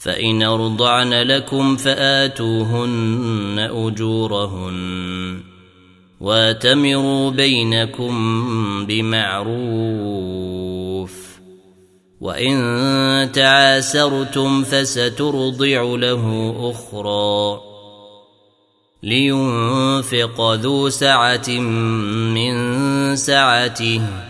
فإن أرضعن لكم فآتوهن أجورهن واتمروا بينكم بمعروف وإن تعاسرتم فسترضع له أخرى لينفق ذو سعة من سعته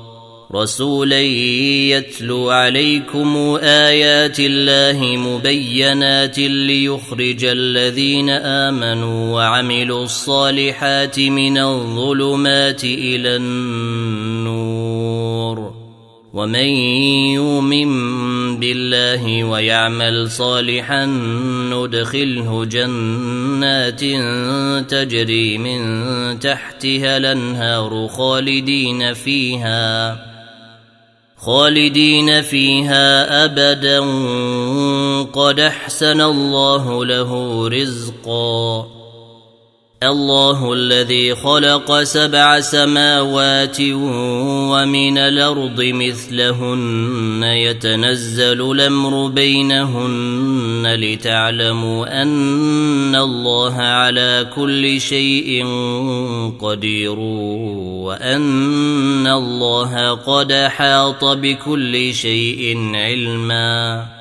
رسولا يتلو عليكم آيات الله مبينات ليخرج الذين آمنوا وعملوا الصالحات من الظلمات إلى النور ومن يؤمن الله ويعمل صالحا ندخله جنات تجري من تحتها الأنهار خالدين فيها خالدين فيها أبدا قد أحسن الله له رزقا. الله الذي خلق سبع سماوات ومن الأرض مثلهن يتنزل الأمر بينهن لتعلموا أن الله على كل شيء قدير وأن الله قد أحاط بكل شيء علما